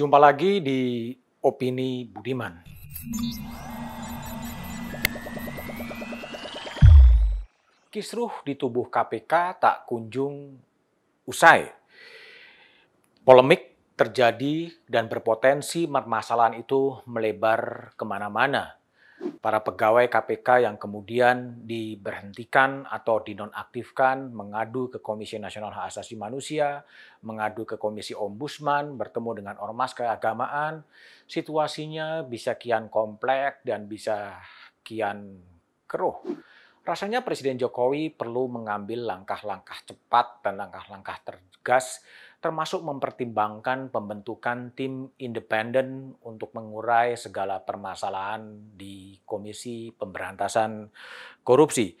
Jumpa lagi di Opini Budiman. Kisruh di tubuh KPK tak kunjung usai. Polemik terjadi dan berpotensi permasalahan itu melebar ke mana-mana para pegawai KPK yang kemudian diberhentikan atau dinonaktifkan mengadu ke Komisi Nasional Hak Asasi Manusia, mengadu ke Komisi Ombudsman, bertemu dengan ormas keagamaan, situasinya bisa kian kompleks dan bisa kian keruh. Rasanya Presiden Jokowi perlu mengambil langkah-langkah cepat dan langkah-langkah tegas termasuk mempertimbangkan pembentukan tim independen untuk mengurai segala permasalahan di Komisi Pemberantasan Korupsi.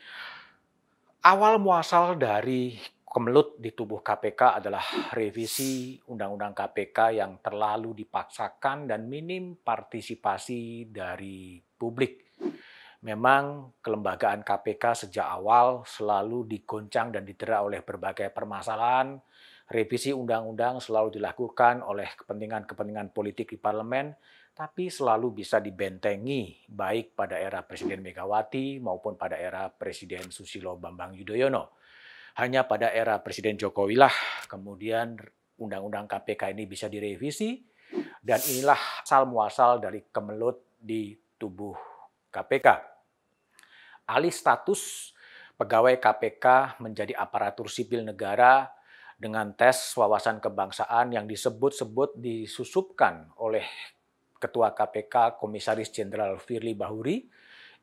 Awal muasal dari kemelut di tubuh KPK adalah revisi Undang-Undang KPK yang terlalu dipaksakan dan minim partisipasi dari publik. Memang kelembagaan KPK sejak awal selalu digoncang dan didera oleh berbagai permasalahan, revisi undang-undang selalu dilakukan oleh kepentingan-kepentingan politik di parlemen, tapi selalu bisa dibentengi baik pada era Presiden Megawati maupun pada era Presiden Susilo Bambang Yudhoyono. Hanya pada era Presiden Jokowi lah kemudian undang-undang KPK ini bisa direvisi dan inilah asal muasal dari kemelut di tubuh KPK. Alih status pegawai KPK menjadi aparatur sipil negara dengan tes wawasan kebangsaan yang disebut-sebut disusupkan oleh Ketua KPK Komisaris Jenderal Firly Bahuri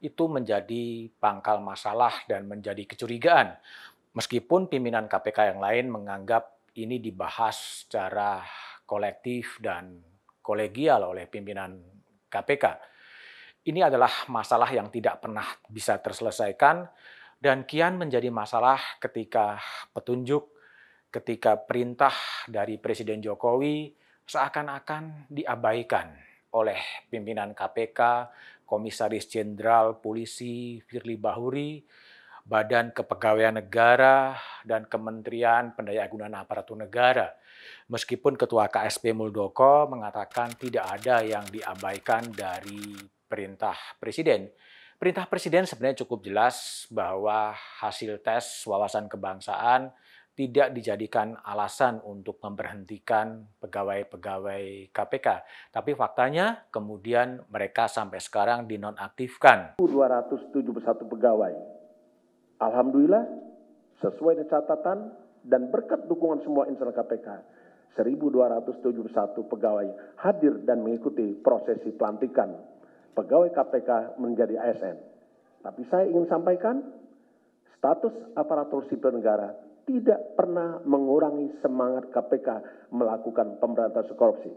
itu menjadi pangkal masalah dan menjadi kecurigaan. Meskipun pimpinan KPK yang lain menganggap ini dibahas secara kolektif dan kolegial oleh pimpinan KPK. Ini adalah masalah yang tidak pernah bisa terselesaikan dan kian menjadi masalah ketika petunjuk ketika perintah dari Presiden Jokowi seakan-akan diabaikan oleh pimpinan KPK, Komisaris Jenderal Polisi Firly Bahuri, Badan Kepegawaian Negara, dan Kementerian Pendayagunaan Aparatur Negara. Meskipun Ketua KSP Muldoko mengatakan tidak ada yang diabaikan dari perintah Presiden. Perintah Presiden sebenarnya cukup jelas bahwa hasil tes wawasan kebangsaan tidak dijadikan alasan untuk memberhentikan pegawai-pegawai KPK. Tapi faktanya kemudian mereka sampai sekarang dinonaktifkan. 271 pegawai. Alhamdulillah sesuai dengan catatan dan berkat dukungan semua insan KPK, 1271 pegawai hadir dan mengikuti prosesi pelantikan pegawai KPK menjadi ASN. Tapi saya ingin sampaikan, status aparatur sipil negara tidak pernah mengurangi semangat KPK melakukan pemberantasan korupsi.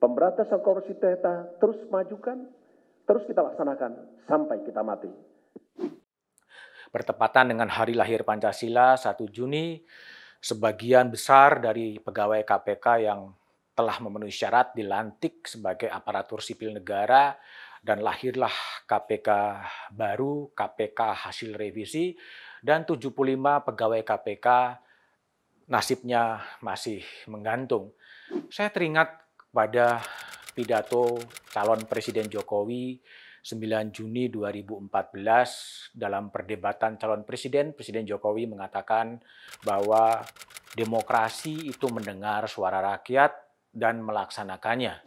Pemberantasan korupsi kita terus majukan, terus kita laksanakan sampai kita mati. Bertepatan dengan hari lahir Pancasila 1 Juni, sebagian besar dari pegawai KPK yang telah memenuhi syarat dilantik sebagai aparatur sipil negara dan lahirlah KPK baru, KPK hasil revisi dan 75 pegawai KPK nasibnya masih menggantung. Saya teringat pada pidato calon Presiden Jokowi 9 Juni 2014 dalam perdebatan calon presiden, Presiden Jokowi mengatakan bahwa demokrasi itu mendengar suara rakyat dan melaksanakannya.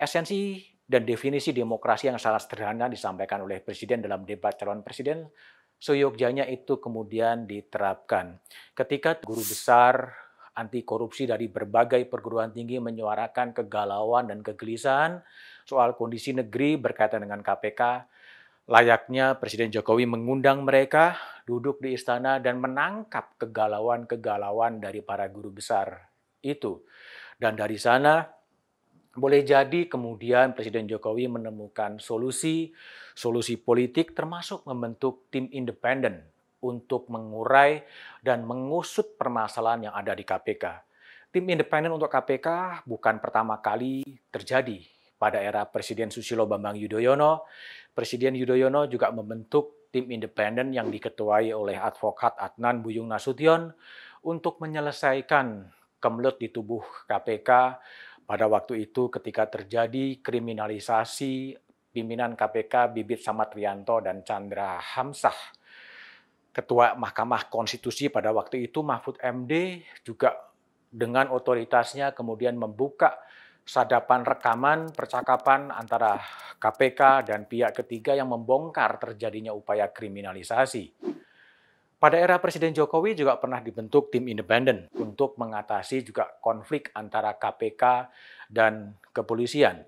Esensi dan definisi demokrasi yang sangat sederhana disampaikan oleh Presiden dalam debat calon presiden seyogjanya itu kemudian diterapkan. Ketika guru besar anti korupsi dari berbagai perguruan tinggi menyuarakan kegalauan dan kegelisahan soal kondisi negeri berkaitan dengan KPK, layaknya Presiden Jokowi mengundang mereka duduk di istana dan menangkap kegalauan-kegalauan dari para guru besar itu. Dan dari sana boleh jadi kemudian Presiden Jokowi menemukan solusi, solusi politik termasuk membentuk tim independen untuk mengurai dan mengusut permasalahan yang ada di KPK. Tim independen untuk KPK bukan pertama kali terjadi pada era Presiden Susilo Bambang Yudhoyono. Presiden Yudhoyono juga membentuk tim independen yang diketuai oleh advokat Adnan Buyung Nasution untuk menyelesaikan kemelut di tubuh KPK pada waktu itu ketika terjadi kriminalisasi pimpinan KPK Bibit Samatrianto dan Chandra Hamsah. Ketua Mahkamah Konstitusi pada waktu itu Mahfud MD juga dengan otoritasnya kemudian membuka sadapan rekaman percakapan antara KPK dan pihak ketiga yang membongkar terjadinya upaya kriminalisasi. Pada era Presiden Jokowi juga pernah dibentuk tim independen untuk mengatasi juga konflik antara KPK dan kepolisian.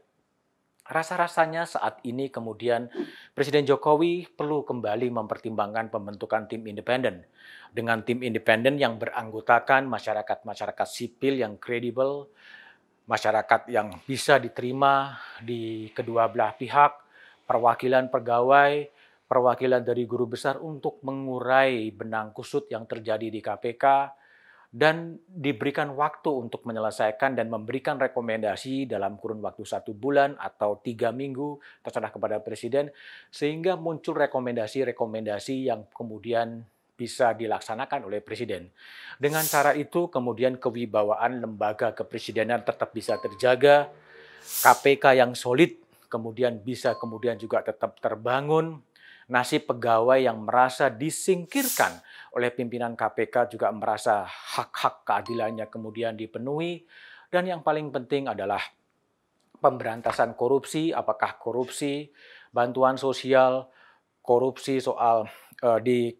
Rasa-rasanya saat ini kemudian Presiden Jokowi perlu kembali mempertimbangkan pembentukan tim independen. Dengan tim independen yang beranggotakan masyarakat-masyarakat sipil yang kredibel, masyarakat yang bisa diterima di kedua belah pihak, perwakilan pegawai, perwakilan dari guru besar untuk mengurai benang kusut yang terjadi di KPK dan diberikan waktu untuk menyelesaikan dan memberikan rekomendasi dalam kurun waktu satu bulan atau tiga minggu terserah kepada Presiden sehingga muncul rekomendasi-rekomendasi yang kemudian bisa dilaksanakan oleh Presiden. Dengan cara itu kemudian kewibawaan lembaga kepresidenan tetap bisa terjaga, KPK yang solid kemudian bisa kemudian juga tetap terbangun, nasib pegawai yang merasa disingkirkan oleh pimpinan KPK juga merasa hak-hak keadilannya kemudian dipenuhi. Dan yang paling penting adalah pemberantasan korupsi, apakah korupsi, bantuan sosial, korupsi soal uh, di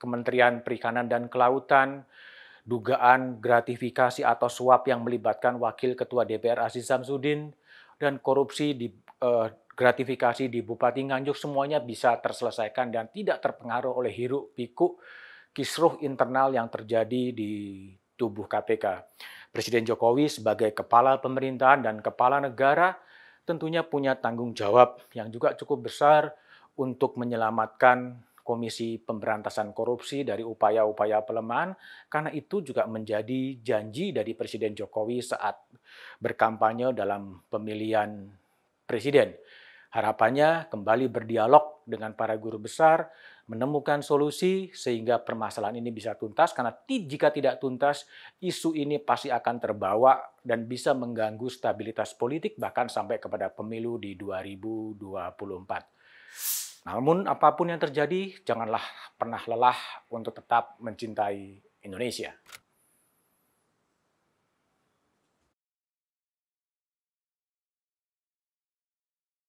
Kementerian Perikanan dan Kelautan, dugaan gratifikasi atau suap yang melibatkan Wakil Ketua DPR Aziz Samsudin, dan korupsi di uh, gratifikasi di Bupati Nganjuk semuanya bisa terselesaikan dan tidak terpengaruh oleh hiruk pikuk kisruh internal yang terjadi di tubuh KPK. Presiden Jokowi sebagai kepala pemerintahan dan kepala negara tentunya punya tanggung jawab yang juga cukup besar untuk menyelamatkan Komisi Pemberantasan Korupsi dari upaya-upaya pelemahan, karena itu juga menjadi janji dari Presiden Jokowi saat berkampanye dalam pemilihan presiden. Harapannya kembali berdialog dengan para guru besar, menemukan solusi sehingga permasalahan ini bisa tuntas karena jika tidak tuntas isu ini pasti akan terbawa dan bisa mengganggu stabilitas politik bahkan sampai kepada pemilu di 2024. Namun apa pun yang terjadi janganlah pernah lelah untuk tetap mencintai Indonesia.